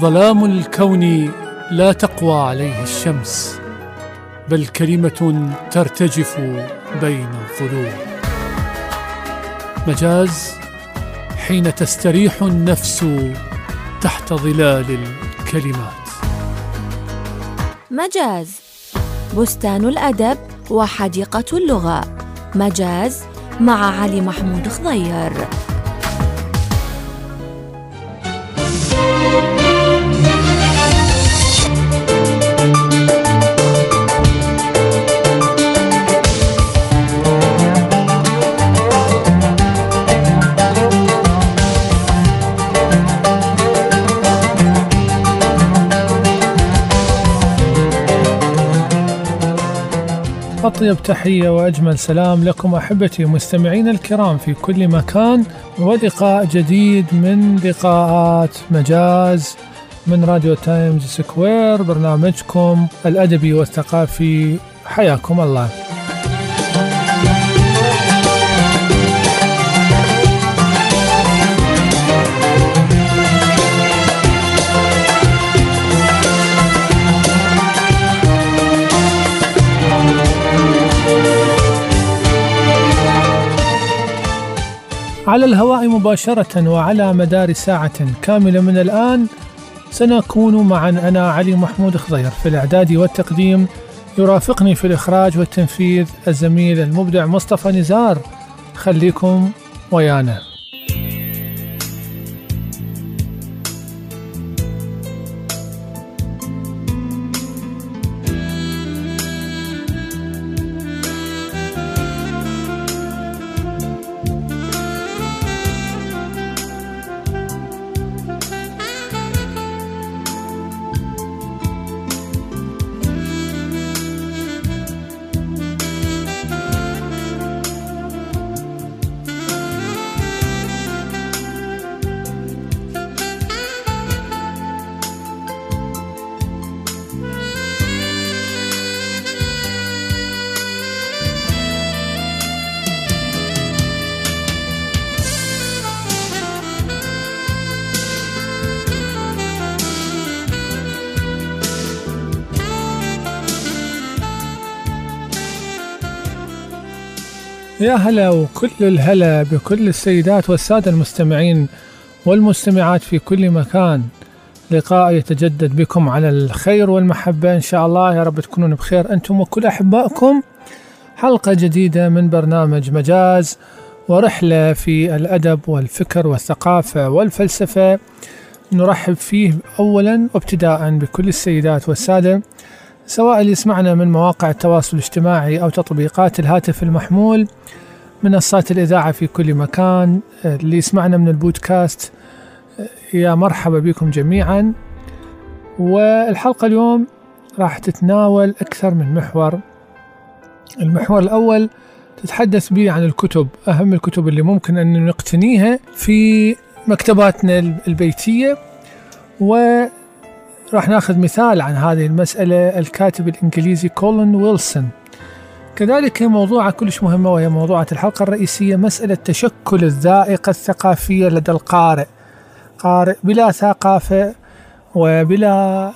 ظلام الكون لا تقوى عليه الشمس بل كلمة ترتجف بين الظلوم مجاز حين تستريح النفس تحت ظلال الكلمات. مجاز بستان الأدب وحديقة اللغة. مجاز مع علي محمود خضير. أطيب تحية وأجمل سلام لكم أحبتي ومستمعين الكرام في كل مكان ولقاء جديد من لقاءات مجاز من راديو تايمز سكوير برنامجكم الأدبي والثقافي. حياكم الله. على الهواء مباشرة وعلى مدار ساعة كاملة من الآن سنكون معا. أنا علي محمود خضير في الإعداد والتقديم. يرافقني في الإخراج والتنفيذ الزميل المبدع مصطفى نزار. خليكم ويانا. يا هلا وكل الهلا بكل السيدات والسادة المستمعين والمستمعات في كل مكان. لقاء يتجدد بكم على الخير والمحبة إن شاء الله. يا رب تكونون بخير أنتم وكل أحبائكم. حلقة جديدة من برنامج مجاز ورحلة في الأدب والفكر والثقافة والفلسفة. نرحب فيه أولا وابتداء بكل السيدات والسادة. سواء اللي يسمعنا من مواقع التواصل الاجتماعي أو تطبيقات الهاتف المحمول منصات الإذاعة في كل مكان اللي يسمعنا من البودكاست يا مرحبا بكم جميعا. والحلقة اليوم راح تتناول أكثر من محور. المحور الأول تتحدث به عن الكتب أهم الكتب اللي ممكن أن نقتنيها في مكتباتنا البيتية و راح ناخذ مثال عن هذه المسألة الكاتب الإنجليزي كولين ويلسون. كذلك موضوعة كلش مهمة وهي موضوعة الحلقة الرئيسية مسألة تشكل الذائقة الثقافية لدى القارئ. قارئ بلا ثقافة وبلا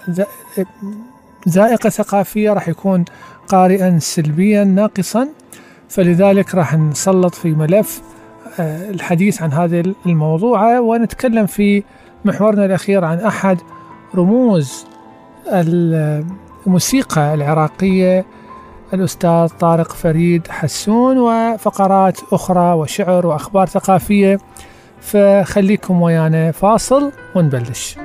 ذائقة ثقافية راح يكون قارئا سلبيا ناقصا. فلذلك راح نسلط في ملف الحديث عن هذه الموضوعة. ونتكلم في محورنا الأخير عن أحد رموز الموسيقى العراقية الأستاذ طارق فريد حسون وفقرات أخرى وشعر وأخبار ثقافية. فخليكم ويانا فاصل ونبلش.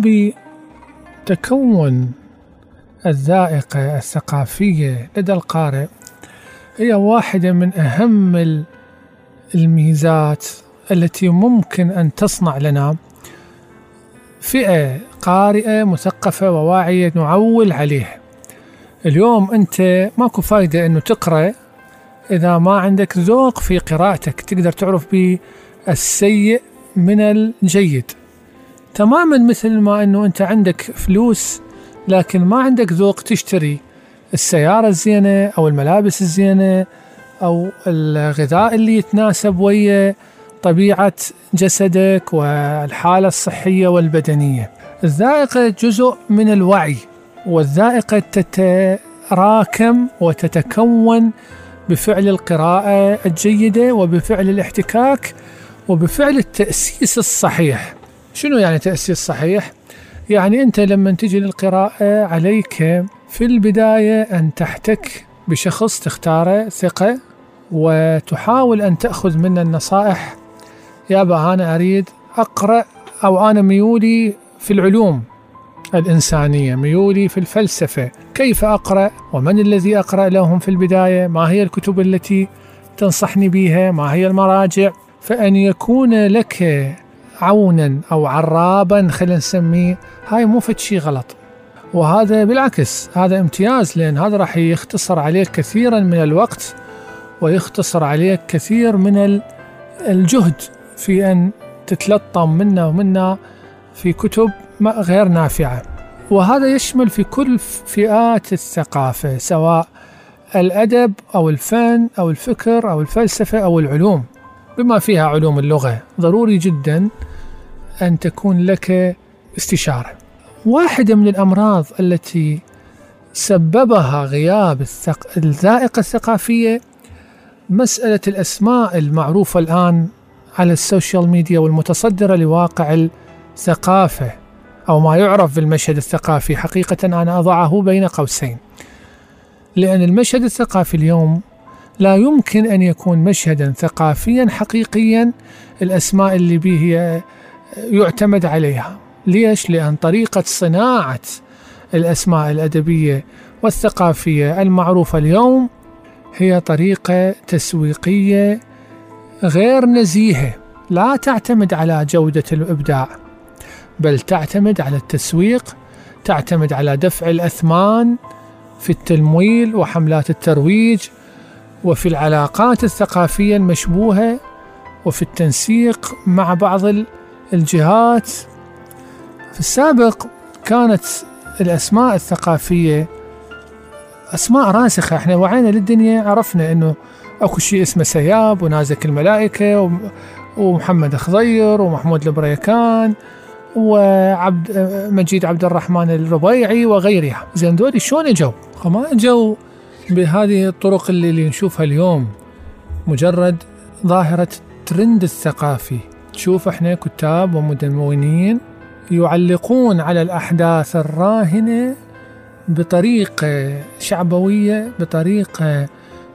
أحبابي تكون الذائقة الثقافية لدى القارئ. هي واحدة من أهم الميزات التي ممكن أن تصنع لنا. فئة قارئة مثقفة وواعية نعول عليها اليوم أنت ماكو فايدة أنه تقرأ إذا ما عندك ذوق في قراءتك. تقدر تعرف به السيء من الجيد. تماما مثل ما أنه أنت عندك فلوس لكن ما عندك ذوق تشتري السيارة الزينة أو الملابس الزينة أو الغذاء اللي يتناسب ويا طبيعة جسدك والحالة الصحية والبدنية. الذائقة جزء من الوعي والذائقة تتراكم وتتكون بفعل القراءة الجيدة وبفعل الاحتكاك وبفعل التأسيس الصحيح. شنو يعني تأسيس صحيح؟ يعني أنت لما تجي للقراءة عليك في البداية أن تحتك بشخص تختاره ثقة وتحاول أن تأخذ منه النصائح. يابا أنا أريد أقرأ أو أنا ميولي في العلوم الإنسانية ميولي في الفلسفة. كيف أقرأ؟ ومن الذي أقرأ لهم في البداية؟ ما هي الكتب التي تنصحني بها ما هي المراجع؟ فأن يكون لك عونا أو عرابا خلينا نسميه هاي مو فد شيء غلط. وهذا بالعكس هذا امتياز لأن هذا راح يختصر عليك كثيرا من الوقت ويختصر عليك كثير من الجهد في أن تتلطم منا ومنا في كتب غير نافعة. وهذا يشمل في كل فئات الثقافة سواء الأدب أو الفن أو الفكر أو الفلسفة أو العلوم بما فيها علوم اللغة. ضروري جدا أن تكون لك استشارة. واحدة من الأمراض التي سببها غياب الثق... الذائقة الثقافية مسألة الأسماء المعروفة الآن على ال social media والمتصدرة لواقع الثقافة أو ما يعرف بالمشهد الثقافي. حقيقة أنا أضعه بين قوسين. لأن المشهد الثقافي اليوم لا يمكن أن يكون مشهدا ثقافيا حقيقيا. الأسماء اللي به يعتمد عليها ليش؟ لأن طريقة صناعة الأسماء الأدبية والثقافية المعروفة اليوم هي طريقة تسويقية غير نزيهة لا تعتمد على جودة الإبداع بل تعتمد على التسويق تعتمد على دفع الأثمان في التمويل وحملات الترويج وفي العلاقات الثقافية المشبوهة وفي التنسيق مع بعض الجهات. في السابق كانت الأسماء الثقافية أسماء راسخة. إحنا وعينا للدنيا عرفنا أنه أكو شيء اسمه سياب ونازك الملائكة ومحمد خضير ومحمود البريكان وعبد مجيد عبد الرحمن الربيعي وغيرها. زين دول شلون إجوا؟ ما إجوا بهذه الطرق اللي, اللي نشوفها اليوم. مجرد ظاهرة ترند الثقافي. تشوف إحنا كتاب ومدونين يعلقون على الأحداث الراهنة بطريقة شعبوية بطريقة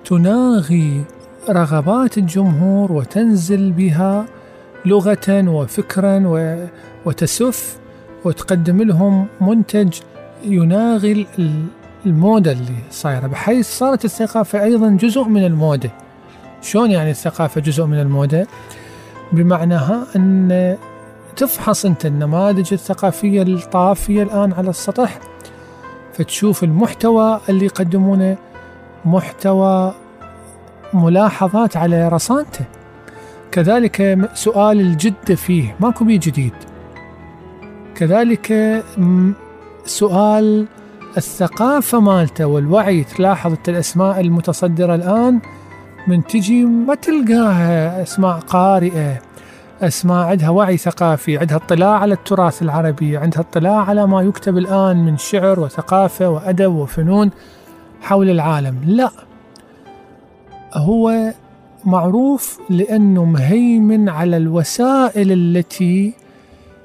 تناغي رغبات الجمهور وتنزل بها لغة وفكرا وتسف وتقدم لهم منتج يناغي الموضة اللي صايرة بحيث صارت الثقافة أيضا جزء من الموضة شلون يعني الثقافة جزء من الموضة بمعناها أن تفحص أنت النماذج الثقافية الطافية الآن على السطح فتشوف المحتوى اللي يقدمونه محتوى ملاحظات على رصانته. كذلك سؤال الجدة فيه ماكو بيه جديد. كذلك سؤال الثقافة مالته والوعي تلاحظ الأسماء المتصدرة الآن. من تجي ما تلقاها أسماء قارئة أسماء عندها وعي ثقافي عندها اطلاع على التراث العربي عندها اطلاع على ما يكتب الآن من شعر وثقافة وأدب وفنون حول العالم. لا هو معروف لأنه مهيمن على الوسائل التي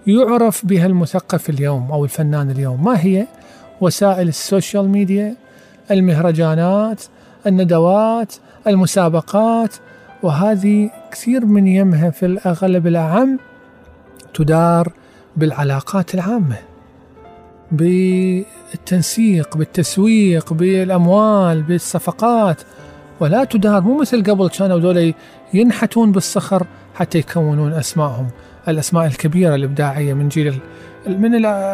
يعرف بها المثقف اليوم أو الفنان اليوم. ما هي؟ وسائل السوشيال ميديا المهرجانات الندوات المسابقات وهذه كثير من يمها في الأغلب الأعم تدار بالعلاقات العامة بالتنسيق بالتسويق بالأموال بالصفقات ولا تدار. مو مثل قبل كانوا دول ينحتون بالصخر حتى يكونون أسمائهم الأسماء الكبيرة الإبداعية من جيل من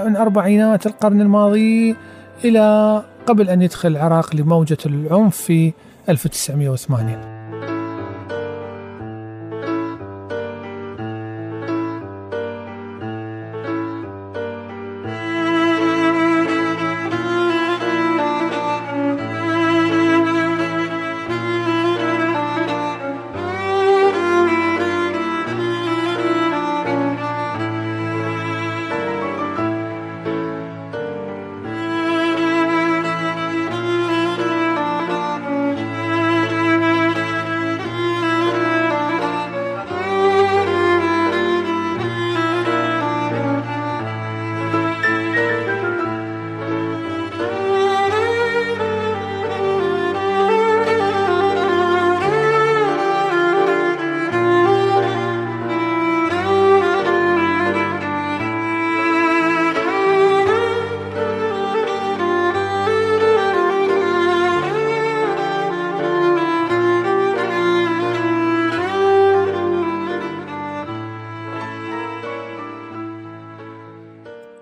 من أربعينات القرن الماضي إلى قبل أن يدخل العراق لموجة العنف في 1980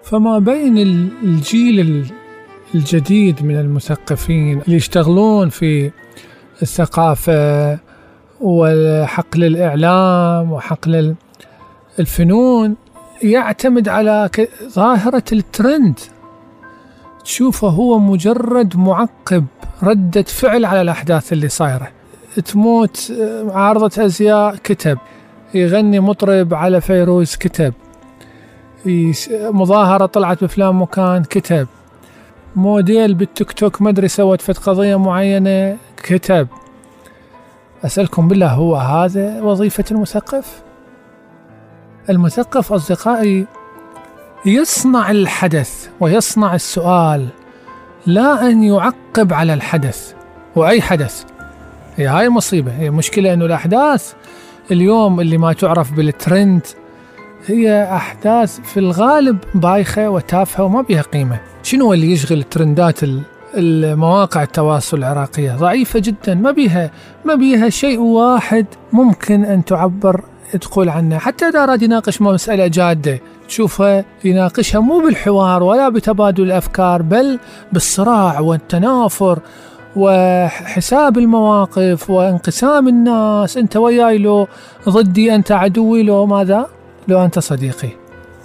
فما بين الجيل الجديد من المثقفين اللي يشتغلون في الثقافة وحقل الإعلام وحقل الفنون يعتمد على ظاهرة الترند. تشوفه هو مجرد معقب ردة فعل على الأحداث اللي صايرة. تموت عارضة أزياء كتب. يغني مطرب على فيروز كتب. مظاهرة طلعت بفلان مكان كتب. موديل بالتيك توك ما أدري سوت فت قضية معينة كتب. أسألكم بالله هو هذا وظيفة المثقف؟ المثقف أصدقائي يصنع الحدث ويصنع السؤال لا أن يعقب على الحدث. وأي حدث؟ هي هاي مصيبة. هي مشكلة أنه الأحداث اليوم اللي ما تعرف بالترند هي أحداث في الغالب بايخة وتافهة وما بها قيمة. شنو اللي يشغل ترندات المواقع التواصل العراقية؟ ضعيفة جدا. ما بيها ما بيها شيء واحد ممكن أن تعبر تقول عنه. حتى إذا أراد يناقش مسألة جادة تشوفها يناقشها مو بالحوار ولا بتبادل الأفكار بل بالصراع والتنافر وحساب المواقف وانقسام الناس. أنت وياي لو ضدي أنت عدوي لو ماذا؟ لو أنت صديقي.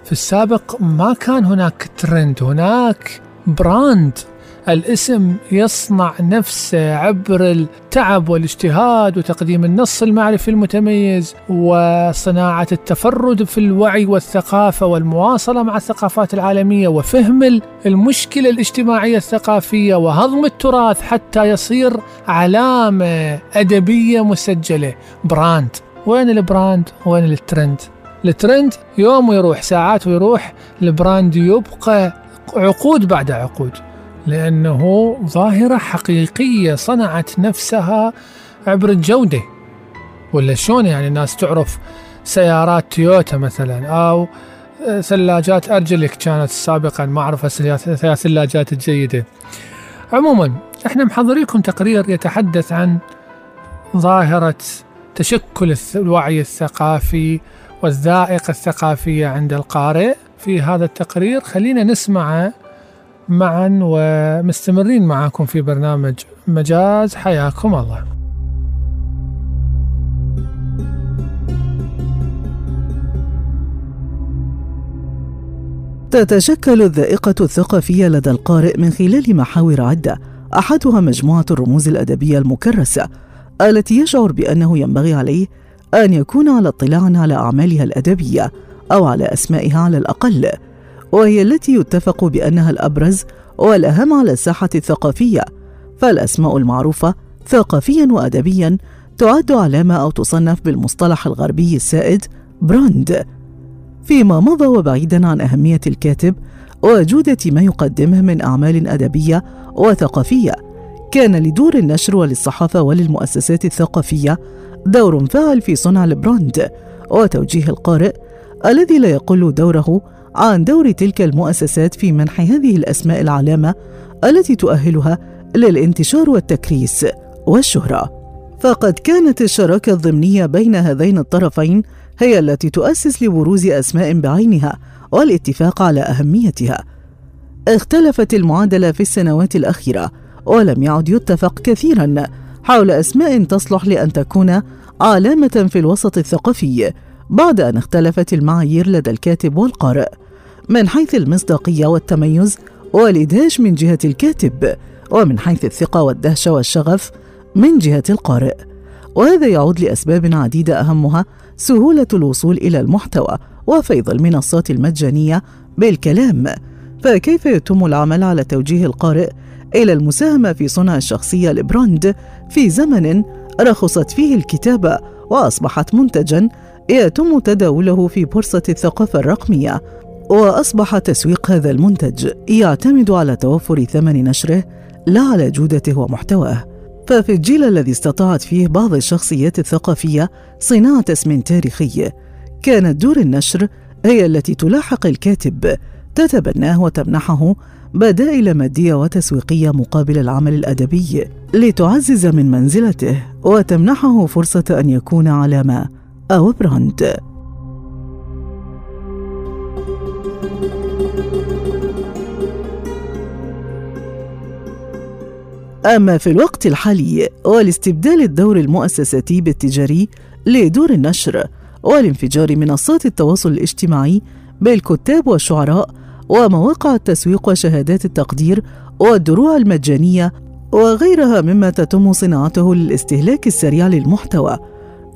في السابق ما كان هناك ترند هناك brand الاسم يصنع نفسه عبر التعب والاجتهاد وتقديم النص المعرفي المتميز وصناعة التفرد في الوعي والثقافة والمواصلة مع الثقافات العالمية وفهم المشكلة الاجتماعية الثقافية وهضم التراث حتى يصير علامة أدبية مسجلة. brand وين ال brand وين ال trend ال trend يوم ويروح ساعات ويروح ال brand يبقى عقود بعد عقود لأنه ظاهرة حقيقية صنعت نفسها عبر الجودة. ولا شلون يعني الناس تعرف سيارات تويوتا مثلا أو ثلاجات Arçelik كانت سابقا ما أعرف الثلاجات الجيدة. عموما إحنا محضرين لكم تقرير يتحدث عن ظاهرة تشكل الوعي الثقافي والذائقة الثقافية عند القارئ. في هذا التقرير خلينا نسمعه معا ومستمرين معكم في برنامج مجاز. حياكم الله. تتشكل الذائقة الثقافية لدى القارئ من خلال محاور عدة أحدها مجموعة الرموز الأدبية المكرسة التي يشعر بأنه ينبغي عليه أن يكون على اطلاع على أعمالها الأدبية أو على أسمائها على الأقل وهي التي يتفق بأنها الأبرز والأهم على الساحة الثقافية فالأسماء المعروفة ثقافيا وأدبيا تعد علامة أو تصنف بالمصطلح الغربي السائد brand فيما مضى وبعيدا عن أهمية الكاتب وجودة ما يقدمه من أعمال أدبية وثقافية كان لدور النشر وللصحافة وللمؤسسات الثقافية دور فاعل في صنع ال brand وتوجيه القارئ الذي لا يقل دوره عن دور تلك المؤسسات في منح هذه الأسماء العلامة التي تؤهلها للانتشار والتكريس والشهرة. فقد كانت الشراكة الضمنية بين هذين الطرفين هي التي تؤسس لبروز أسماء بعينها والاتفاق على أهميتها. اختلفت المعادلة في السنوات الأخيرة ولم يعد يتفق كثيرا حول أسماء تصلح لأن تكون علامة في الوسط الثقافي بعد أن اختلفت المعايير لدى الكاتب والقارئ من حيث المصداقية والتميز والإدهاش من جهة الكاتب ومن حيث الثقة والدهشة والشغف من جهة القارئ. وهذا يعود لأسباب عديدة أهمها سهولة الوصول إلى المحتوى وفيض المنصات المجانية بالكلام فكيف يتم العمل على توجيه القارئ إلى المساهمة في صنع الشخصية البراند في زمن رخصت فيه الكتابة وأصبحت منتجا يتم تداوله في بورصة الثقافة الرقمية وأصبح تسويق هذا المنتج يعتمد على توفر ثمن نشره لا على جودته ومحتواه. ففي الجيل الذي استطاعت فيه بعض الشخصيات الثقافية صناعة اسم تاريخي كانت دور النشر هي التي تلاحق الكاتب تتبناه وتمنحه بدائل مادية وتسويقية مقابل العمل الأدبي لتعزز من منزلته وتمنحه فرصة أن يكون علامة أو براند أما في الوقت الحالي والاستبدال الدور المؤسساتي بالتجاري لدور النشر والانفجار منصات التواصل الاجتماعي بالكتاب والشعراء ومواقع التسويق وشهادات التقدير والدروع المجانية وغيرها مما تتم صناعته للاستهلاك السريع للمحتوى.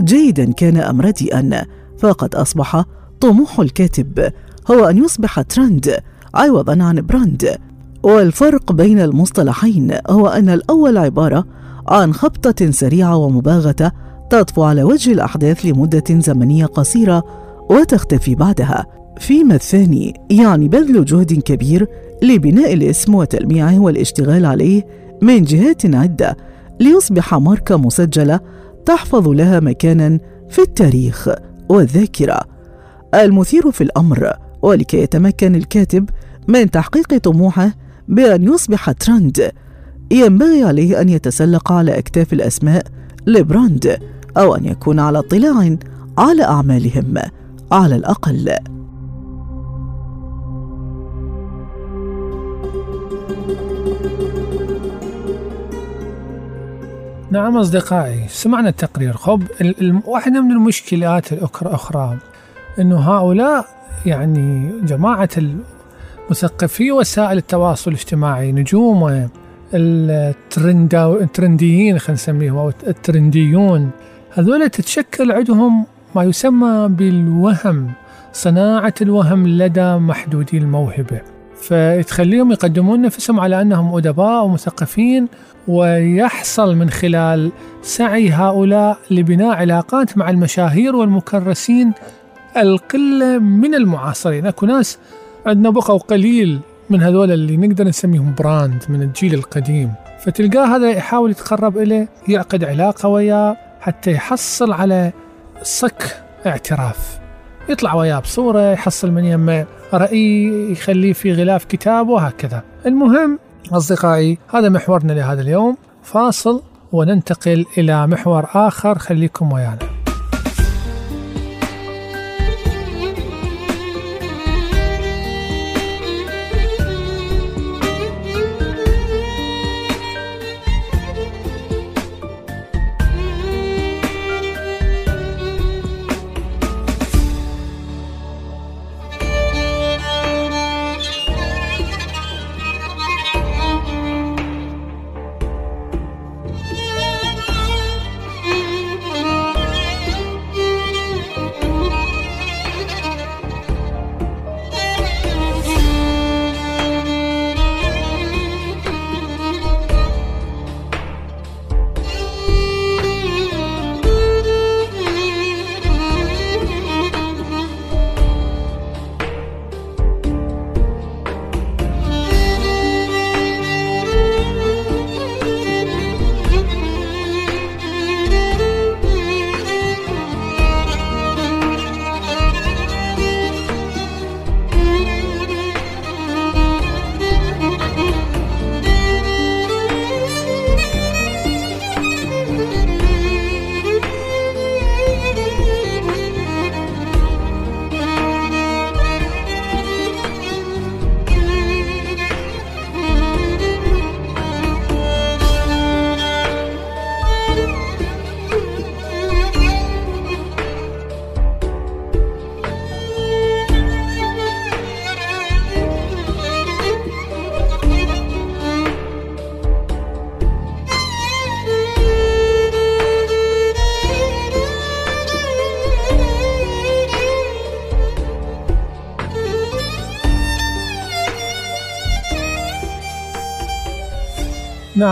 جيدا كان ام رديئا فقد أصبح طموح الكاتب. هو أن يصبح ترند عوضا عن brand. والفرق بين المصطلحين هو أن الأول عبارة عن خبطة سريعة ومباغتة تطفو على وجه الأحداث لمدة زمنية قصيرة وتختفي بعدها. فيما الثاني يعني بذل جهد كبير لبناء الاسم وتلميعه والاشتغال عليه من جهات عدة ليصبح ماركة مسجلة تحفظ لها مكانا في التاريخ والذاكرة. المثير في الأمر ولكي يتمكن الكاتب من تحقيق طموحه بأن يصبح ترند ينبغي عليه أن يتسلق على أكتاف الأسماء لبراند أو أن يكون على اطلاع على أعمالهم على الأقل. نعم أصدقائي سمعنا التقرير. خب واحدة من المشكلات الأخرى أنه هؤلاء يعني جماعة مثقفي وسائل التواصل الاجتماعي نجوم الترنديين خلينا نسميهم أو الترنديون هذول تتشكل عندهم ما يسمى بالوهم صناعة الوهم لدى محدودي الموهبة. فتخليهم يقدمون نفسهم على أنهم أدباء ومثقفين ويحصل من خلال سعي هؤلاء لبناء علاقات مع المشاهير والمكرسين القلة من المعاصرين. أكو ناس عندنا بقوا قليل من هذول اللي نقدر نسميهم براند من الجيل القديم. فتلقاه هذا يحاول يتقرب إليه يعقد علاقة وياه حتى يحصل على صك اعتراف. يطلع وياه بصورة يحصل من يمه رأي يخليه في غلاف كتاب وهكذا. المهم أصدقائي هذا محورنا لهذا اليوم. فاصل وننتقل إلى محور آخر. خليكم ويانا.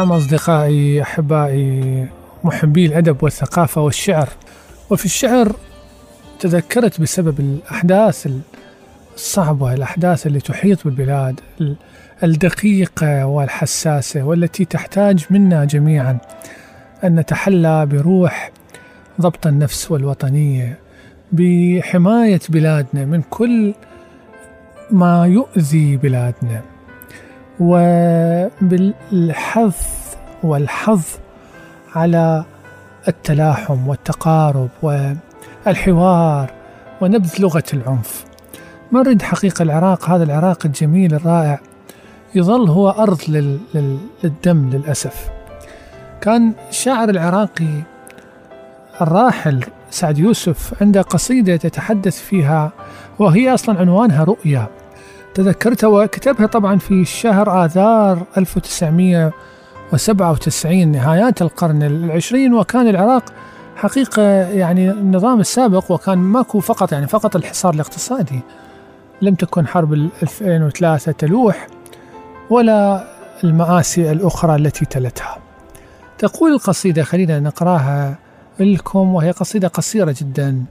نعم أصدقائي أحبائي محبي الأدب والثقافة والشعر. وفي الشعر تذكرت بسبب الأحداث الصعبة الأحداث اللي تحيط بالبلاد الدقيقة والحساسة والتي تحتاج منا جميعا. أن نتحلى بروح ضبط النفس والوطنية بحماية بلادنا من كل ما يؤذي بلادنا. وبالحث والحظ على التلاحم والتقارب والحوار ونبذ لغة العنف. ما نريد حقيقة العراق؟ هذا العراق الجميل الرائع. يظل هو أرض للدم للأسف. كان الشاعر العراقي الراحل سعد يوسف عنده قصيدة تتحدث فيها وهي أصلا عنوانها رؤيا. تذكرتها وكتبها طبعا في شهر آذار 1997 نهايات القرن العشرين وكان العراق حقيقة يعني النظام السابق وكان ماكو فقط يعني فقط الحصار الاقتصادي. لم تكن حرب 2003 تلوح ولا المآسي الأخرى التي تلتها. تقول القصيدة خلينا نقراها لكم وهي قصيدة قصيرة جدا.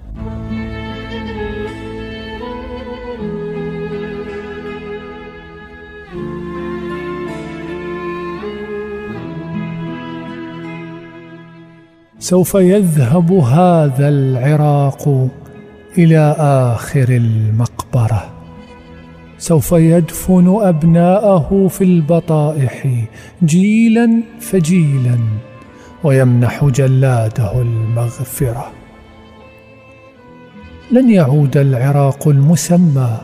سوف يذهب هذا العراق إلى آخر المقبرة. سوف يدفن أبناءه في البطائح جيلا فجيلا ويمنح جلاده المغفرة. لن يعود العراق المسمى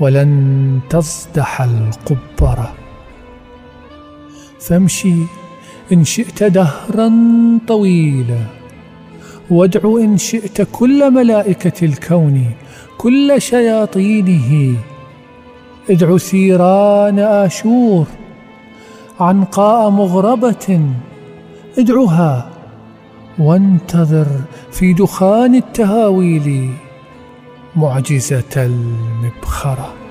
ولن تصدح القبرة. فامشي إن شئت دهرا طويلا. وادع إن شئت كل ملائكة الكون كل شياطينه. ادع ثيران آشور عنقاء مغربة ادعها وانتظر في دخان التهاويل معجزة المبخرة.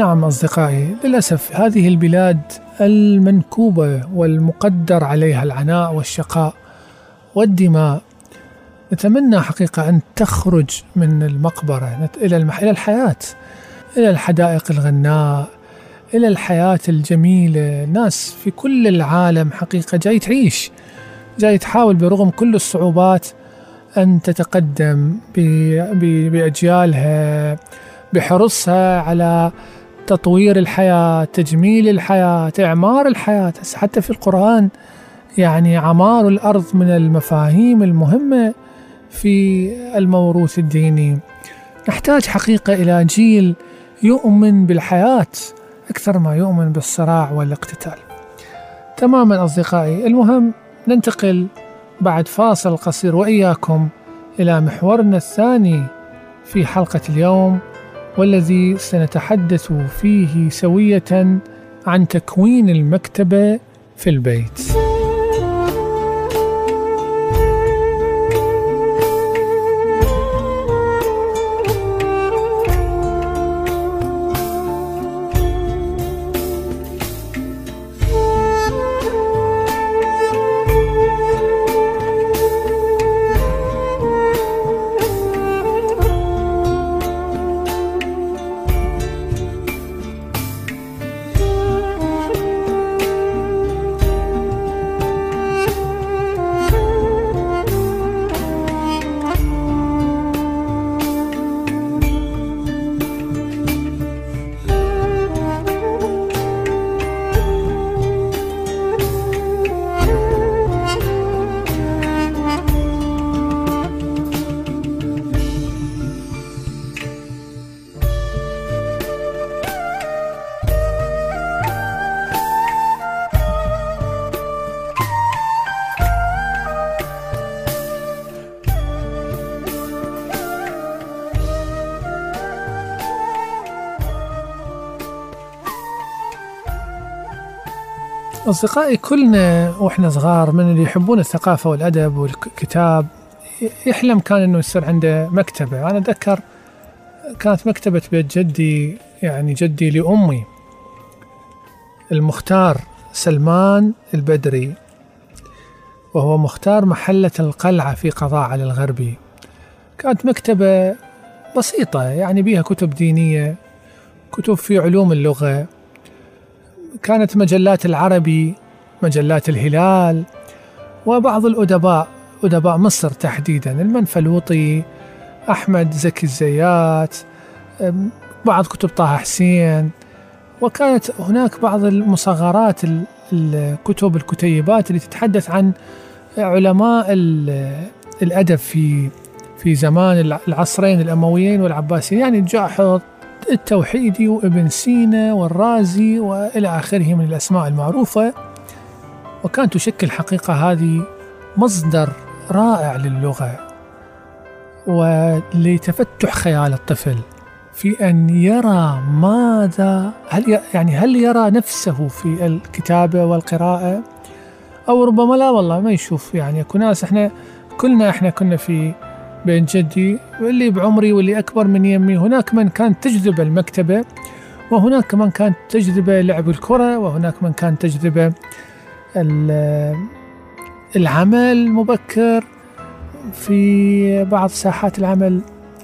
نعم أصدقائي للأسف هذه البلاد المنكوبة والمقدر عليها العناء والشقاء والدماء. نتمنى حقيقة أن تخرج من المقبرة إلى إلى الحياة إلى الحدائق الغناء إلى الحياة الجميلة. ناس في كل العالم حقيقة جاي تعيش جاي تحاول برغم كل الصعوبات أن تتقدم بأجيالها بحرصها على تطوير الحياة تجميل الحياة إعمار الحياة حتى في القرآن يعني عمار الأرض من المفاهيم المهمة في الموروث الديني. نحتاج حقيقة إلى جيل يؤمن بالحياة أكثر ما يؤمن بالصراع والاقتتال. تماما أصدقائي المهم ننتقل بعد فاصل قصير وإياكم إلى محورنا الثاني في حلقة اليوم. والذي سنتحدث فيه سوية عن تكوين المكتبة في البيت. أصدقائي كلنا وإحنا صغار من اللي يحبون الثقافة والأدب والكتاب يحلم كان إنه يصير عنده مكتبة. أنا أتذكر كانت مكتبة بيت جدي يعني جدي لأمي المختار سلمان البدري. وهو مختار محلة القلعة في قضاء على الغربي. كانت مكتبة بسيطة يعني بيها كتب دينية كتب في علوم اللغة. كانت مجلات العربي مجلات الهلال وبعض الأدباء أدباء مصر تحديدا المنفلوطي أحمد زكي الزيات بعض كتب طه حسين وكانت هناك بعض المصغرات الكتب الكتيبات اللي تتحدث عن علماء الأدب في في زمان العصرين الأمويين والعباسيين يعني جاحظ التوحيدي وابن سينا والرازي وإلى آخره من الأسماء المعروفة. وكانت تشكل حقيقة هذه مصدر رائع للغة ولتفتح خيال الطفل في أن يرى ماذا هل يعني هل يرى نفسه في الكتابة والقراءة؟ أو ربما لا والله ما يشوف. يعني اكو ناس إحنا كلنا إحنا كنا في بين جدي واللي بعمري واللي أكبر من يمي. هناك من كانت تجذبه المكتبة وهناك من كانت تجذبه لعب الكرة وهناك من كانت تجذبه العمل مبكر في بعض ساحات العمل.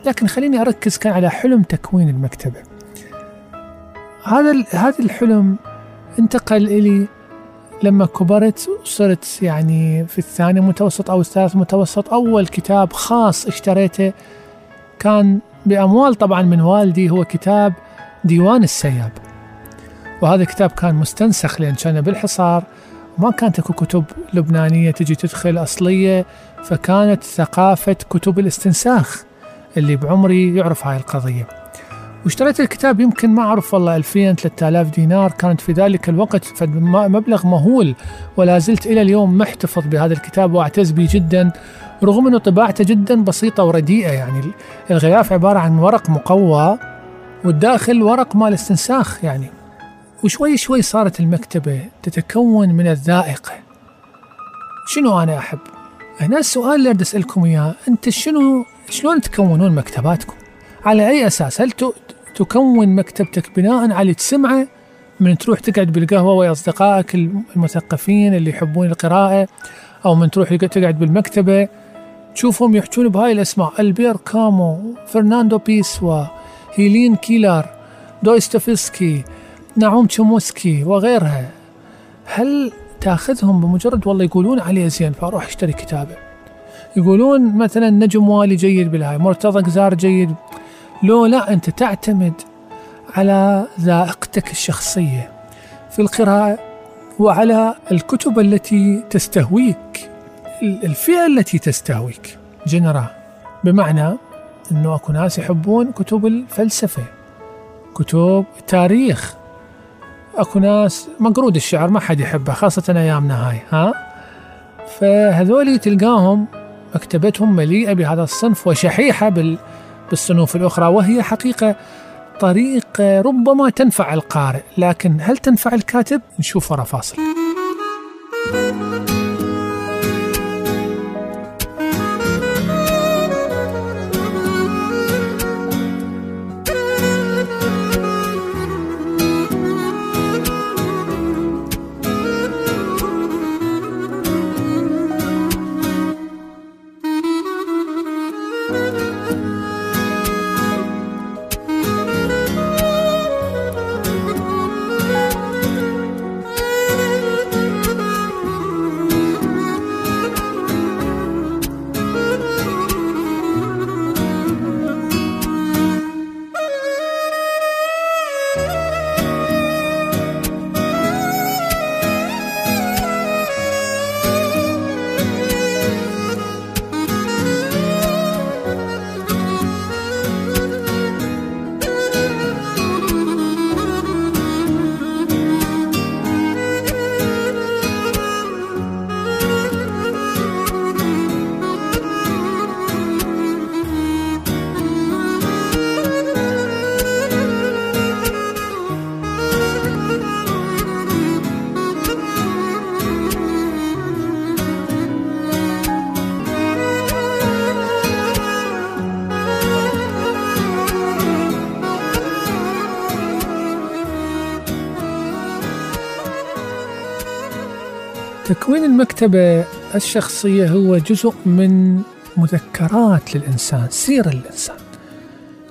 لكن خليني أركز كان على حلم تكوين المكتبة. هذا هذا الحلم انتقل إلي لما كبرت وصرت يعني في الثاني متوسط أو الثالث متوسط أول كتاب خاص اشتريته كان بأموال طبعا من والدي هو كتاب ديوان السياب. وهذا الكتاب كان مستنسخ لأن كان بالحصار ما كانت أكو كتب لبنانية تجي تدخل أصلية فكانت ثقافة كتب الاستنساخ اللي بعمري يعرف هاي القضية. واشتريت الكتاب يمكن ما أعرف والله 2000 3000 دينار كانت في ذلك الوقت مبلغ مهول ولا زلت إلى اليوم محتفظ بهذا الكتاب وأعتز به جدا رغم أنه طباعته جدا بسيطة ورديئة يعني الغلاف عبارة عن ورق مقوى والداخل ورق مال استنساخ يعني وشوي شوي صارت المكتبة تتكون من الذائقة شنو أنا أحب؟ هنا السؤال اللي أريد أسألكم إياه أنت شنو شلون تكونون مكتباتكم؟ على أي أساس؟ هل تكون مكتبتك بناء على تسمعه من تروح تقعد بالقهوة ويا أصدقائك المثقفين اللي يحبون القراءة أو من تروح تقعد بالمكتبة. تشوفهم يحجون بهاي الأسماء ألبير كامو فرناندو بيسوا هيلين كيلر دويستوفسكي نعوم تشوموسكي وغيرها. هل تأخذهم بمجرد والله يقولون عليه زين فأروح أشتري كتابة؟ يقولون مثلا نجم والي جيد بالهاي مرتضى قزار جيد لو لا أنت تعتمد على ذائقتك الشخصية في القراءة وعلى الكتب التي تستهويك الفئة التي تستهويك. جنرا بمعنى أنه أكو ناس يحبون كتب الفلسفة كتب التاريخ. أكو ناس مقرود الشعر ما حد يحبه خاصة ايامنا هاي ها؟ فهذولي تلقاهم مكتبتهم مليئة بهذا الصنف وشحيحة بال بالصنوف الأخرى وهي حقيقة طريقة ربما تنفع القارئ لكن هل تنفع الكاتب؟ نشوف ورا فاصل تكوين المكتبة الشخصية هو جزء من مذكرات للإنسان سيرة للإنسان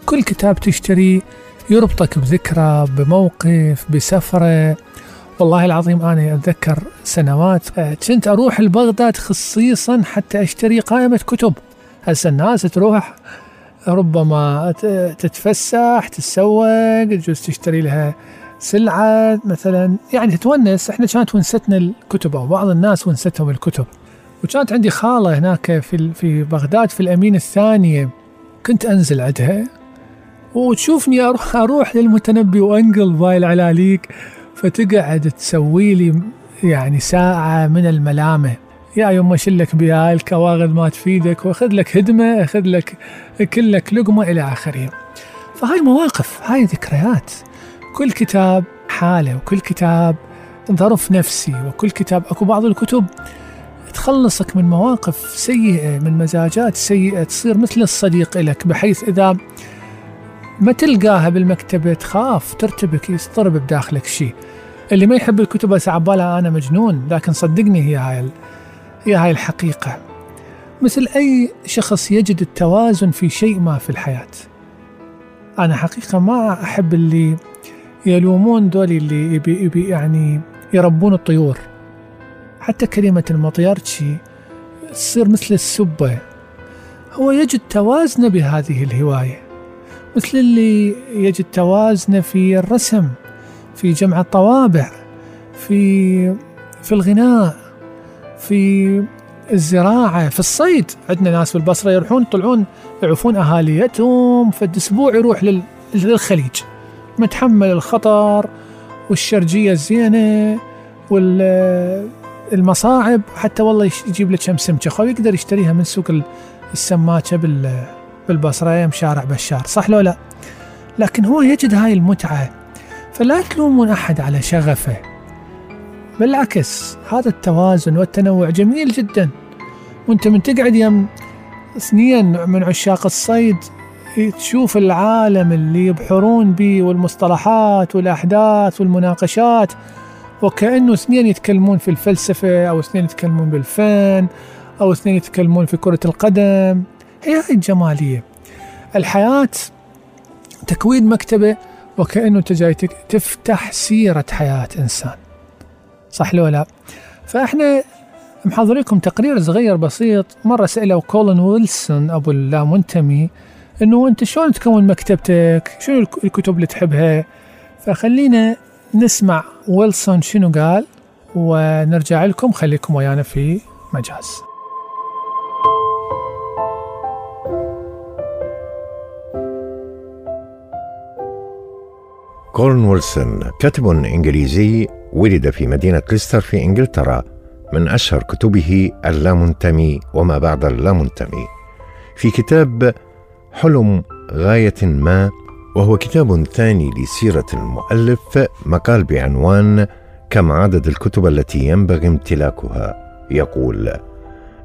كل كتاب تشتريه يربطك بذكرى بموقف بسفرة. والله العظيم أنا أتذكر سنوات كنت أروح لبغداد خصيصا حتى أشتري قائمة كتب. هسه الناس تروح؟ ربما تتفسح تتسوق تجوز تشتري لها سلعة مثلا. يعني تتونس إحنا كانت ونستنا الكتب أو بعض الناس ونستهم الكتب. وكانت عندي خالة هناك في في بغداد في الأمين الثانية كنت أنزل عندها. وتشوفني أروح أروح للمتنبي وأنقل باي العلاليك فتقعد تسوي لي يعني ساعة من الملامة يا يما شلك بهاي الكواغذ ما تفيدك وأخذ لك هدمة أخذ لك كلك لقمة إلى آخره. فهاي مواقف هاي ذكريات كل كتاب حالة وكل كتاب ظرف نفسي وكل كتاب أكو بعض الكتب تخلصك من مواقف سيئة من مزاجات سيئة تصير مثل الصديق لك بحيث إذا ما تلقاها بالمكتبة تخاف ترتبك يضطرب بداخلك شيء اللي ما يحب الكتب هسه عبالها أنا مجنون لكن صدقني هي هاي هي هاي الحقيقة. مثل أي شخص يجد التوازن في شيء ما في الحياة. أنا حقيقة ما أحب اللي يلومون دول اللي يبي يبي يعني يربون الطيور. حتى كلمة المطيرتشي تصير مثل السبة. هو يجد توازنه بهذه الهواية مثل اللي يجد توازنه في الرسم في جمع الطوابع في في الغناء في الزراعة في الصيد. عندنا ناس في البصرة يروحون يطلعون يعوفون أهاليتهم فد أسبوع يروح للخليج. متحمل الخطر والشرجية الزينة والمصاعب حتى والله يجيب لك كم سمكة. خو يقدر يشتريها من سوق السماكة بالبصرة يم شارع بشار صح لو لا؟ لكن هو يجد هاي المتعة فلا تلومون أحد على شغفه بالعكس هذا التوازن والتنوع جميل جدا. وأنت من تقعد يم اثنين من عشاق الصيد تشوف العالم اللي يبحرون به والمصطلحات والأحداث والمناقشات وكأنه اثنين يتكلمون في الفلسفة أو اثنين يتكلمون بالفن أو اثنين يتكلمون في كرة القدم. هي هاي الجمالية. الحياة تكوين مكتبة وكأنه أنت جاي تفتح سيرة حياة إنسان. صح لو لا؟ فإحنا محضريكم تقرير صغير بسيط. مرة سألوا كولن ويلسون أبو اللامنتمي إنه أنت شلون تكون مكتبتك؟ شنو الكتب اللي تحبها؟ فخلينا نسمع ويلسون شنو قال ونرجع لكم. خليكم ويانا في مجاز. كورن ويلسون كاتب إنجليزي ولد في مدينة ليستر في إنجلترا من أشهر كتبه اللامنتمي وما بعد اللامنتمي. في كتاب حلم غاية ما وهو كتاب ثاني لسيرة المؤلف مقال بعنوان كم عدد الكتب التي ينبغي امتلاكها؟ يقول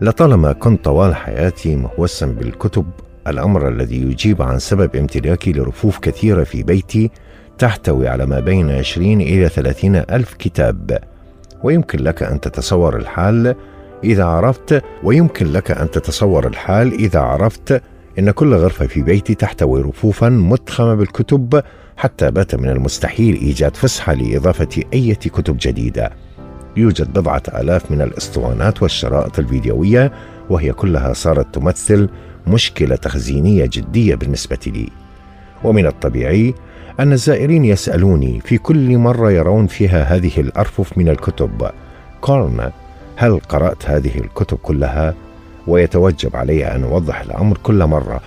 لطالما كنت طوال حياتي مهوسا بالكتب الأمر الذي يجيب عن سبب امتلاكي لرفوف كثيرة في بيتي تحتوي على ما بين 20 إلى 30 ألف كتاب. ويمكن لك أن تتصور الحال إذا عرفت ويمكن لك أن تتصور الحال إذا عرفت إن كل غرفة في بيتي تحتوي رفوفا متخمة بالكتب حتى بات من المستحيل إيجاد فسحة لإضافة أي كتب جديدة. يوجد بضعة آلاف من الإسطوانات والشرائط الفيديوية وهي كلها صارت تمثل مشكلة تخزينية جدية بالنسبة لي. ومن الطبيعي أن الزائرين يسألوني في كل مرة يرون فيها هذه الأرفف من الكتب. كورنا هل قرأت هذه الكتب كلها؟ ويتوجب علي أن أوضح الأمر كل مرة.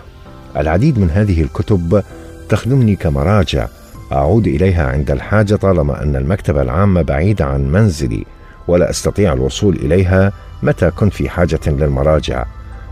العديد من هذه الكتب تخدمني كمراجع أعود إليها عند الحاجة طالما أن المكتبة العامة بعيدة عن منزلي ولا أستطيع الوصول إليها متى كنت في حاجة للمراجع.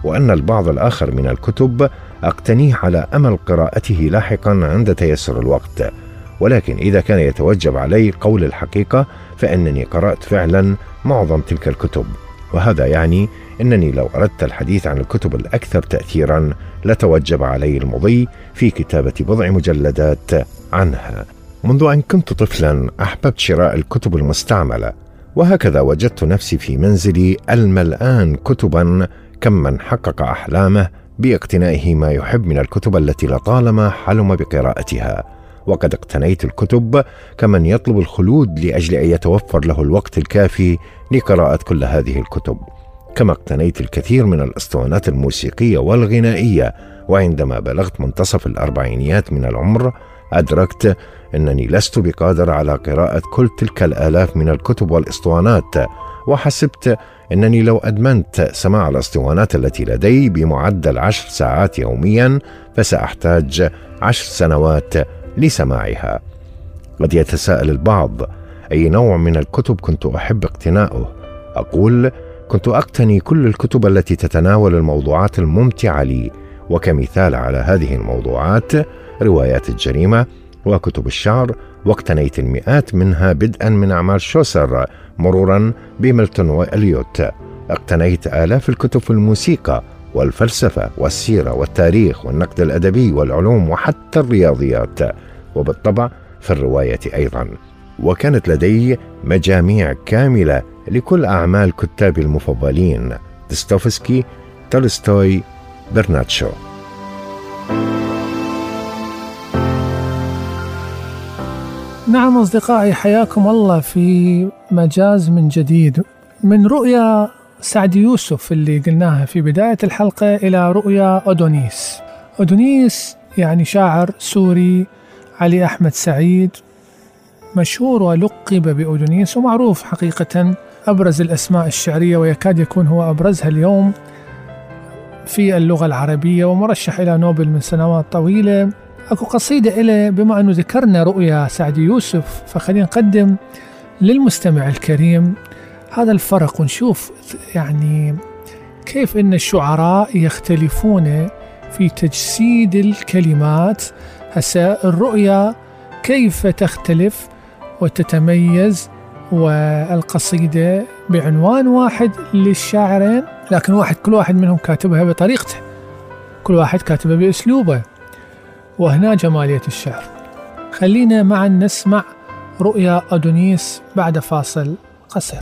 وأن البعض الآخر من الكتب أقتنيه على أمل قراءته لاحقا عند تيسر الوقت. ولكن إذا كان يتوجب علي قول الحقيقة فإنني قرأت فعلا معظم تلك الكتب. وهذا يعني إنني لو أردت الحديث عن الكتب الأكثر تاثيرا لتوجب علي المضي في كتابة بضع مجلدات عنها. منذ أن كنت طفلا أحببت شراء الكتب المستعملة وهكذا وجدت نفسي في منزلي الملآن كتبا كمن حقق أحلامه باقتنائه ما يحب من الكتب التي لطالما حلم بقراءتها. وقد اقتنيت الكتب كمن يطلب الخلود لأجل أن يتوفر له الوقت الكافي لقراءة كل هذه الكتب. كما اقتنيت الكثير من الأسطوانات الموسيقية والغنائية وعندما بلغت منتصف الأربعينيات من العمر أدركت إنني لست بقادر على قراءة كل تلك الآلاف من الكتب والأسطوانات وحسبت إنني لو أدمنت سماع الأسطوانات التي لدي بمعدل عشر ساعات يوميا فسأحتاج عشر سنوات لسماعها. قد يتساءل البعض أي نوع من الكتب كنت أحب اقتناؤه؟ أقول كنت أقتني كل الكتب التي تتناول الموضوعات الممتعة لي وكمثال على هذه الموضوعات روايات الجريمة وكتب الشعر واقتنيت المئات منها بدءا من أعمال شوسر مرورا بميلتون وإليوت. اقتنيت آلاف الكتب في الموسيقى والفلسفة والسيرة والتاريخ والنقد الأدبي والعلوم وحتى الرياضيات. وبالطبع في الرواية أيضا. وكانت لدي مجاميع كاملة لكل أعمال كتابي المفضلين دوستويفسكي تولستوي برنارد شو. نعم أصدقائي حياكم الله في مجاز من جديد. من رؤيا سعد يوسف اللي قلناها في بداية الحلقة إلى رؤيا أدونيس. أدونيس يعني شاعر سوري علي أحمد سعيد مشهور ولقب بأودونيس ومعروف حقيقة. أبرز الأسماء الشعرية ويكاد يكون هو أبرزها اليوم في اللغة العربية ومرشح إلى نوبل من سنوات طويلة. أكو قصيدة إليه بما أنه ذكرنا رؤيا سعد يوسف فخلينا نقدم للمستمع الكريم. هذا الفرق ونشوف يعني كيف إن الشعراء يختلفون في تجسيد الكلمات. هسه الرؤيا كيف تختلف وتتميز والقصيدة بعنوان واحد للشاعرين لكن واحد كل واحد منهم كاتبها بطريقته. كل واحد كاتبها بأسلوبه. وهنا جمالية الشعر. خلينا معا نسمع رؤيا أدونيس بعد فاصل قصير.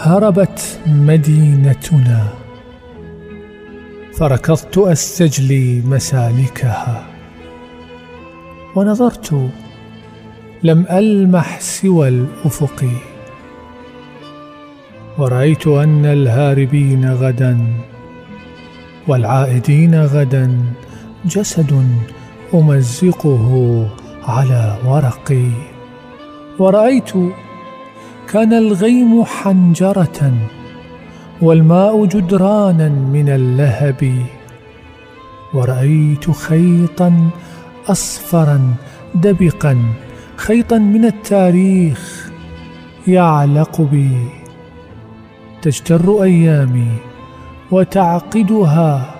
هربت مدينتنا. فركضت استجلي مسالكها. ونظرت لم ألمح سوى الأفق. ورأيت أن الهاربين غدا والعائدين غدا. جسد أمزقه على ورقي. ورأيت كان الغيم حنجرة والماء جدرانا من اللهب. ورأيت خيطا أصفرا دبقا خيطا من التاريخ يعلق بي. تجتر أيامي وتعقدها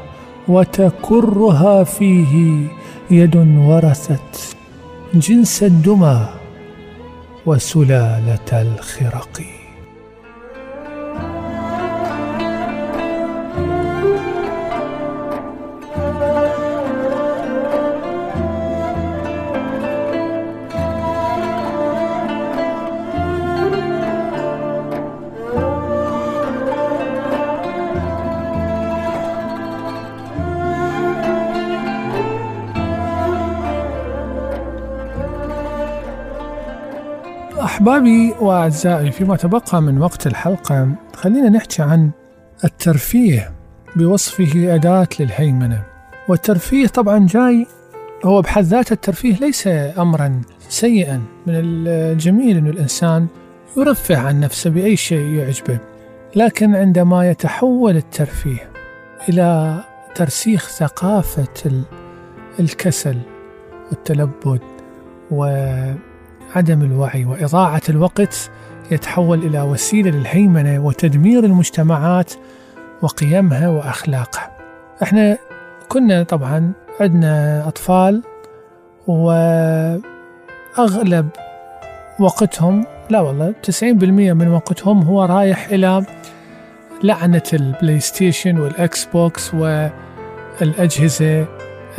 وتكرها فيه يد ورثت جنس الدمى. وسلالة الخرق أحبابي وأعزائي فيما تبقى من وقت الحلقة خلينا نحكي عن الترفيه بوصفه أداة للهيمنة. والترفيه طبعا جاي هو بحد ذاته الترفيه ليس أمرا سيئا. من الجميل أن الإنسان يرفه عن نفسه بأي شيء يعجبه لكن عندما يتحول الترفيه إلى ترسيخ ثقافة الكسل والتلبد و عدم الوعي وإضاعة الوقت يتحول إلى وسيلة للهيمنة وتدمير المجتمعات وقيمها وأخلاقها. إحنا كنا طبعا عندنا أطفال وأغلب وقتهم لا والله 90% من وقتهم هو رايح إلى لعنة ال PlayStation وال Xbox والأجهزة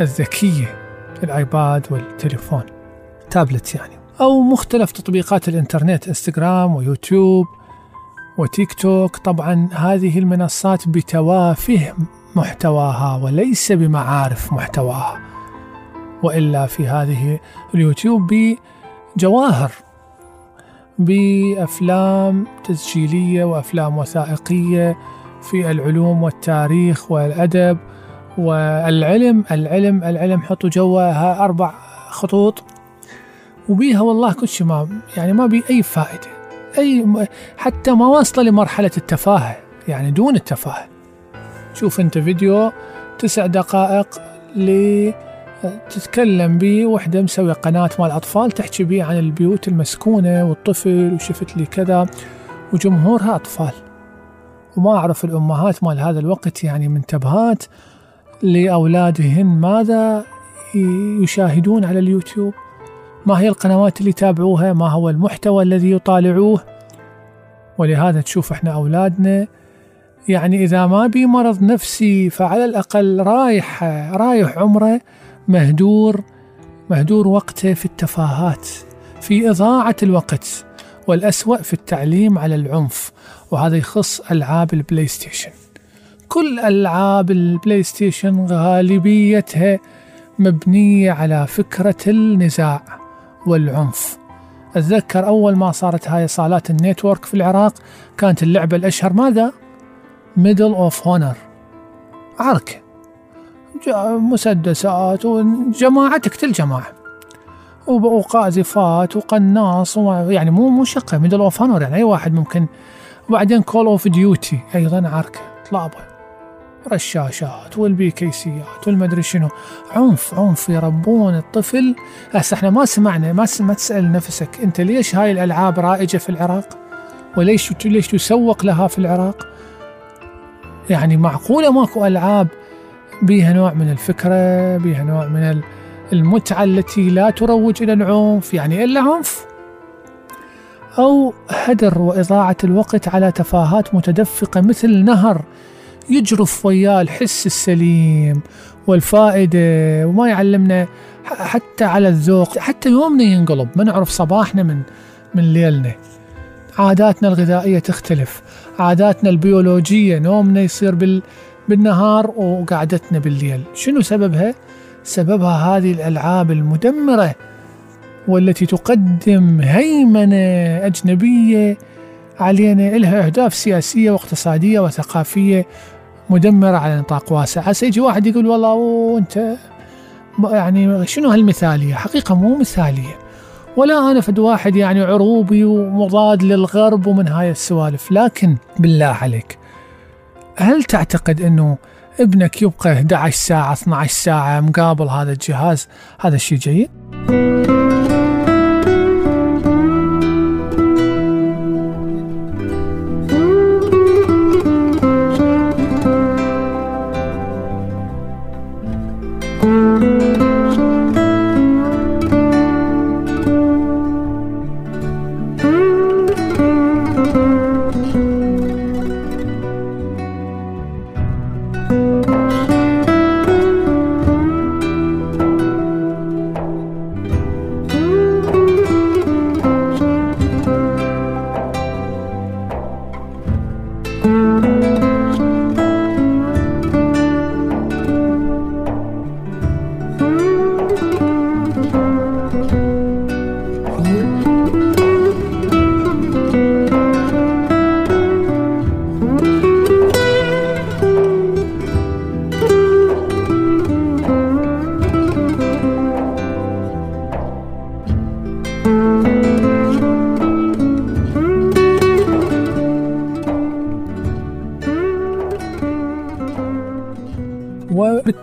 الذكية الآيباد والتليفون تابلت يعني. أو مختلف تطبيقات الإنترنت إنستغرام ويوتيوب وتيك توك. طبعا هذه المنصات بتوافه محتواها وليس بمعارف محتواها وإلا في هذه اليوتيوب بجواهر بأفلام تسجيلية وأفلام وثائقية في العلوم والتاريخ والأدب والعلم. العلم العلم حطوا جواها أربع خطوط. وبيها والله كل شيء ما يعني ما بي أي فائدة. أي حتى ما واصلة لمرحلة التفاهة يعني دون التفاهة. شوف أنت فيديو تسع دقائق ل تتكلم به وحدة مسوية قناة مال أطفال تحكي به عن البيوت المسكونة والطفل وشفت لي كذا. وجمهورها أطفال. وما أعرف الأمهات مال هذا الوقت يعني منتبهات لأولادهن ماذا يشاهدون على اليوتيوب. ما هي القنوات اللي يتابعوها ما هو المحتوى الذي يطالعوه؟ ولهذا تشوف إحنا أولادنا. يعني إذا ما بي مرض نفسي فعلى الأقل رايح رايح عمره مهدور مهدور وقته في التفاهات في إضاعة الوقت والأسوأ في التعليم على العنف. وهذا يخص ألعاب ال PlayStation كل ألعاب ال PlayStation غالبيتها مبنية على فكرة النزاع. والعنف. أتذكر أول ما صارت هاي صالات ال network في العراق كانت اللعبة الأشهر ماذا؟ Medal of Honor عركة مسدسات وجماعة تقتل جماعة. وقاذفات وقناص يعني مو مو شقة Medal of Honor يعني أي واحد ممكن. وبعدين Call of Duty أيضا عركة طلابة رشاشات والبيكيسيات والمدري شنو عنف عنف يربون الطفل هسه إحنا ما سمعنا ما ما تسأل نفسك أنت ليش هاي الألعاب رائجة في العراق؟ وليش ليش تسوق لها في العراق؟ يعني معقولة ماكو ألعاب بها نوع من الفكرة، بها نوع من المتعة التي لا تروج إلى العنف، يعني إلا عنف؟ أو هدر وإضاعة الوقت على تفاهات متدفقة مثل نهر يجرف وياه الحس السليم والفائدة وما يعلمنا حتى على الذوق حتى يومنا ينقلب. ما نعرف صباحنا من من ليلنا. عاداتنا الغذائية تختلف. عاداتنا البيولوجية نومنا يصير بال بالنهار وقعدتنا بالليل. شنو سببها؟ سببها هذه الألعاب المدمرة والتي تقدم هيمنة أجنبية علينا لها أهداف سياسية واقتصادية وثقافية مدمرة على نطاق واسع. هسه يجي واحد يقول والله وانت يعني شنو هالمثالية؟ حقيقة مو مثالية. ولا أنا فد واحد يعني عروبي ومضاد للغرب ومن هاي السوالف. لكن بالله عليك هل تعتقد أنه ابنك يبقى 11 ساعة 12 ساعة مقابل هذا الجهاز؟ هذا الشيء جيد؟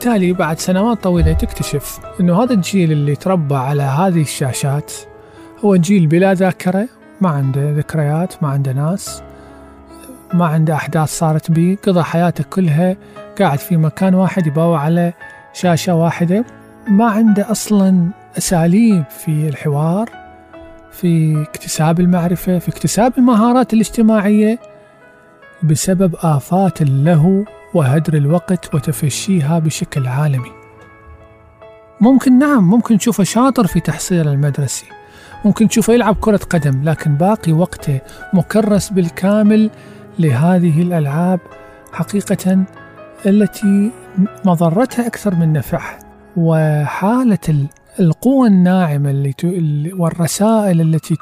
وبالتالي بعد سنوات طويلة تكتشف أنه هذا الجيل اللي تربى على هذه الشاشات هو جيل بلا ذاكرة ما عنده ذكريات ما عنده ناس ما عنده أحداث صارت به قضى حياته كلها قاعد في مكان واحد يباوع على شاشة واحدة. ما عنده أصلا أساليب في الحوار في اكتساب المعرفة في اكتساب المهارات الاجتماعية بسبب آفات اللهو وهدر الوقت وتفشيها بشكل عالمي. ممكن نعم ممكن تشوفه شاطر في تحصيل المدرسي ممكن تشوفه يلعب كرة قدم لكن باقي وقته مكرس بالكامل لهذه الألعاب حقيقة التي مضرتها أكثر من نفعها وحالة القوة الناعمة والرسائل التي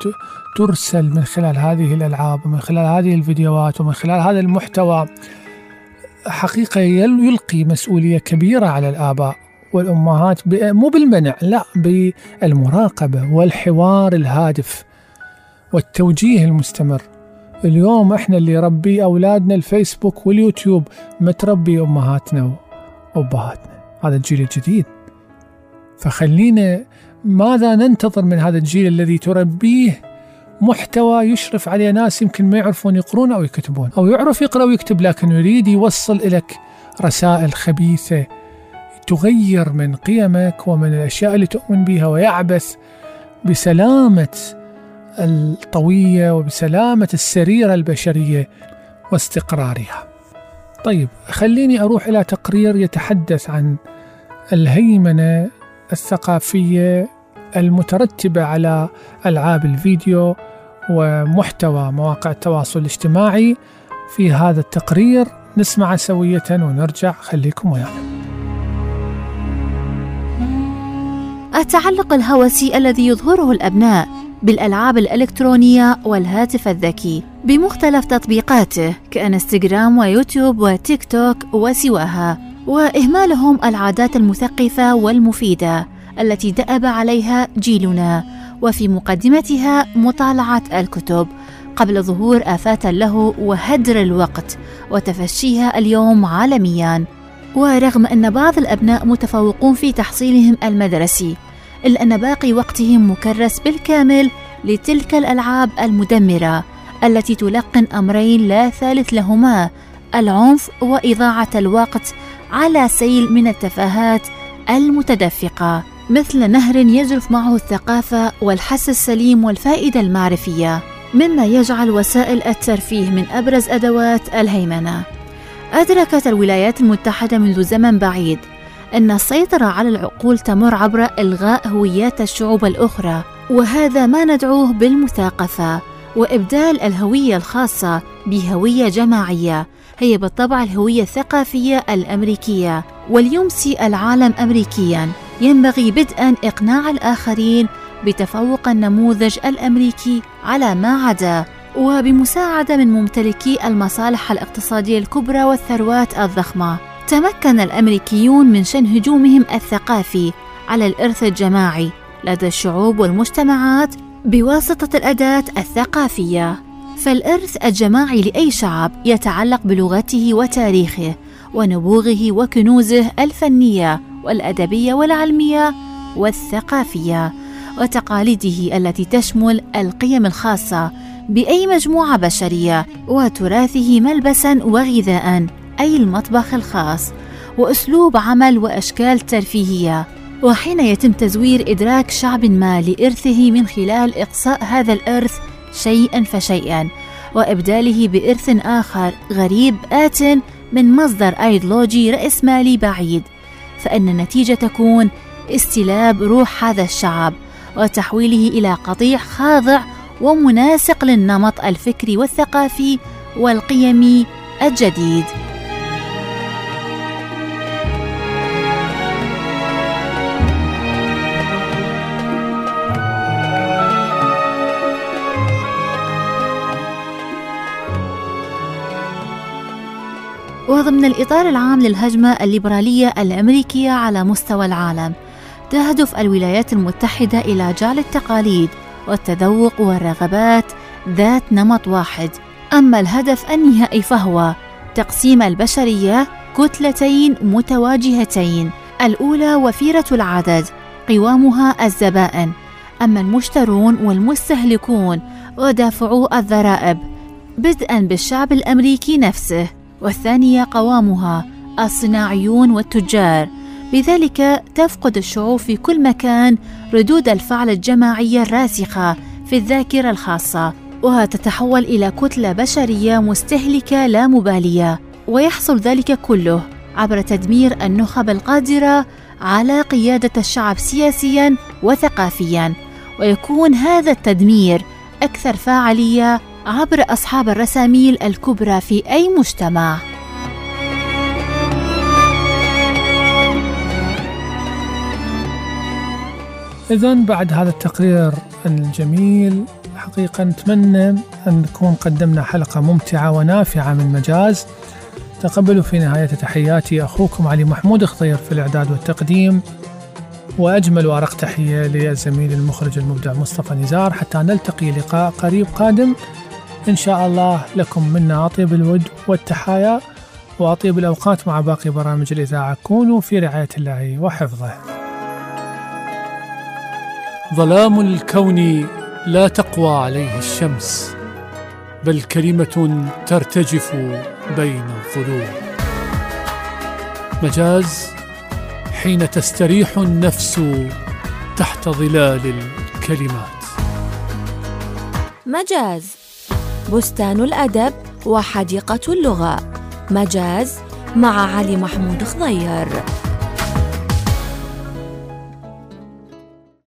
ترسل من خلال هذه الألعاب ومن خلال هذه الفيديوهات ومن خلال هذا المحتوى حقيقة يلقي مسؤولية كبيرة على الآباء والأمهات مو بالمنع لا بالمراقبة والحوار الهادف والتوجيه المستمر. اليوم إحنا اللي يربي أولادنا الفيسبوك واليوتيوب متربي أمهاتنا وأبهاتنا. هذا الجيل الجديد. فخلينا ماذا ننتظر من هذا الجيل الذي تربيه محتوى يشرف عليه ناس يمكن ما يعرفون يقرون أو يكتبون أو يعرف يقرأ ويكتب لكن يريد يوصل لك رسائل خبيثة تغير من قيمك ومن الأشياء اللي تؤمن بها ويعبث بسلامة الطوية وبسلامة السريرة البشرية واستقرارها. طيب خليني أروح إلى تقرير يتحدث عن الهيمنة الثقافية المترتبة على ألعاب الفيديو ومحتوى مواقع التواصل الاجتماعي في هذا التقرير. نسمع سوية ونرجع. خليكم ويانا. التعلق الهوسي الذي يظهره الأبناء بالألعاب الإلكترونية والهاتف الذكي بمختلف تطبيقاته كإنستغرام ويوتيوب وتيك توك وسواها وإهمالهم العادات المثقفة والمفيدة. التي دأب عليها جيلنا وفي مقدمتها مطالعة الكتب قبل ظهور آفات له وهدر الوقت وتفشيها اليوم عالميا. ورغم أن بعض الأبناء متفوقون في تحصيلهم المدرسي إلا أن باقي وقتهم مكرس بالكامل لتلك الألعاب المدمرة التي تلقن أمرين لا ثالث لهما العنف وإضاعة الوقت على سيل من التفاهات المتدفقة. مثل نهر يجرف معه الثقافة والحس السليم والفائدة المعرفية مما يجعل وسائل الترفيه من أبرز أدوات الهيمنة. أدركت الولايات المتحدة منذ زمن بعيد أن السيطرة على العقول تمر عبر إلغاء هويات الشعوب الأخرى وهذا ما ندعوه بالمثاقفة وإبدال الهوية الخاصة بهوية جماعية هي بالطبع الهوية الثقافية الأمريكية. وليمسي العالم أمريكيا. ينبغي بدءا إقناع الآخرين بتفوق النموذج الأمريكي على ما عدا. وبمساعدة من ممتلكي المصالح الاقتصادية الكبرى والثروات الضخمة تمكن الأمريكيون من شن هجومهم الثقافي على الإرث الجماعي لدى الشعوب والمجتمعات بواسطة الأداة الثقافية. فالإرث الجماعي لأي شعب يتعلق بلغته وتاريخه ونبوغه وكنوزه الفنية والأدبية والعلمية والثقافية وتقاليده التي تشمل القيم الخاصة بأي مجموعة بشرية وتراثه ملبسا وغذاء أي المطبخ الخاص وأسلوب عمل وأشكال ترفيهية. وحين يتم تزوير إدراك شعب ما لإرثه من خلال إقصاء هذا الإرث شيئا فشيئا وإبداله بإرث آخر غريب آت من مصدر أيديولوجي رأسمالي بعيد. فإن النتيجة تكون استلاب روح هذا الشعب وتحويله إلى قطيع خاضع ومناسق للنمط الفكري والثقافي والقيمي الجديد. وضمن الإطار العام للهجمة الليبرالية الأمريكية على مستوى العالم. تهدف الولايات المتحدة إلى جعل التقاليد والتذوق والرغبات ذات نمط واحد. أما الهدف النهائي فهو تقسيم البشرية كتلتين متواجهتين. الأولى وفيرة العدد قوامها الزبائن. أما المشترون والمستهلكون ودافعو الضرائب بدءا بالشعب الأمريكي نفسه. والثانية قوامها الصناعيون والتجار. بذلك تفقد الشعوب في كل مكان ردود الفعل الجماعية الراسخة في الذاكرة الخاصة وتتحول إلى كتلة بشرية مستهلكة لا مبالية. ويحصل ذلك كله عبر تدمير النخب القادرة على قيادة الشعب سياسيا وثقافيا. ويكون هذا التدمير أكثر فاعلية عبر أصحاب الرساميل الكبرى في أي مجتمع. إذا بعد هذا التقرير الجميل حقيقة نتمنى أن نكون قدمنا حلقة ممتعة ونافعة من مجاز. تقبلوا في نهاية تحياتي أخوكم علي محمود خضير في الإعداد والتقديم وأجمل وأرق تحية للزميل المخرج المبدع مصطفى نزار. حتى نلتقي لقاء قريب قادم. إن شاء الله لكم منا أطيب الود والتحايا وأطيب الأوقات مع باقي برامج الإذاعة. كونوا في رعاية الله وحفظه. ظلام الكون لا تقوى عليه الشمس بل كلمة ترتجف بين الظلوم مجاز حين تستريح النفس تحت ظلال الكلمات. مجاز. بستان الأدب وحديقة اللغة. مجاز مع علي محمود خضير.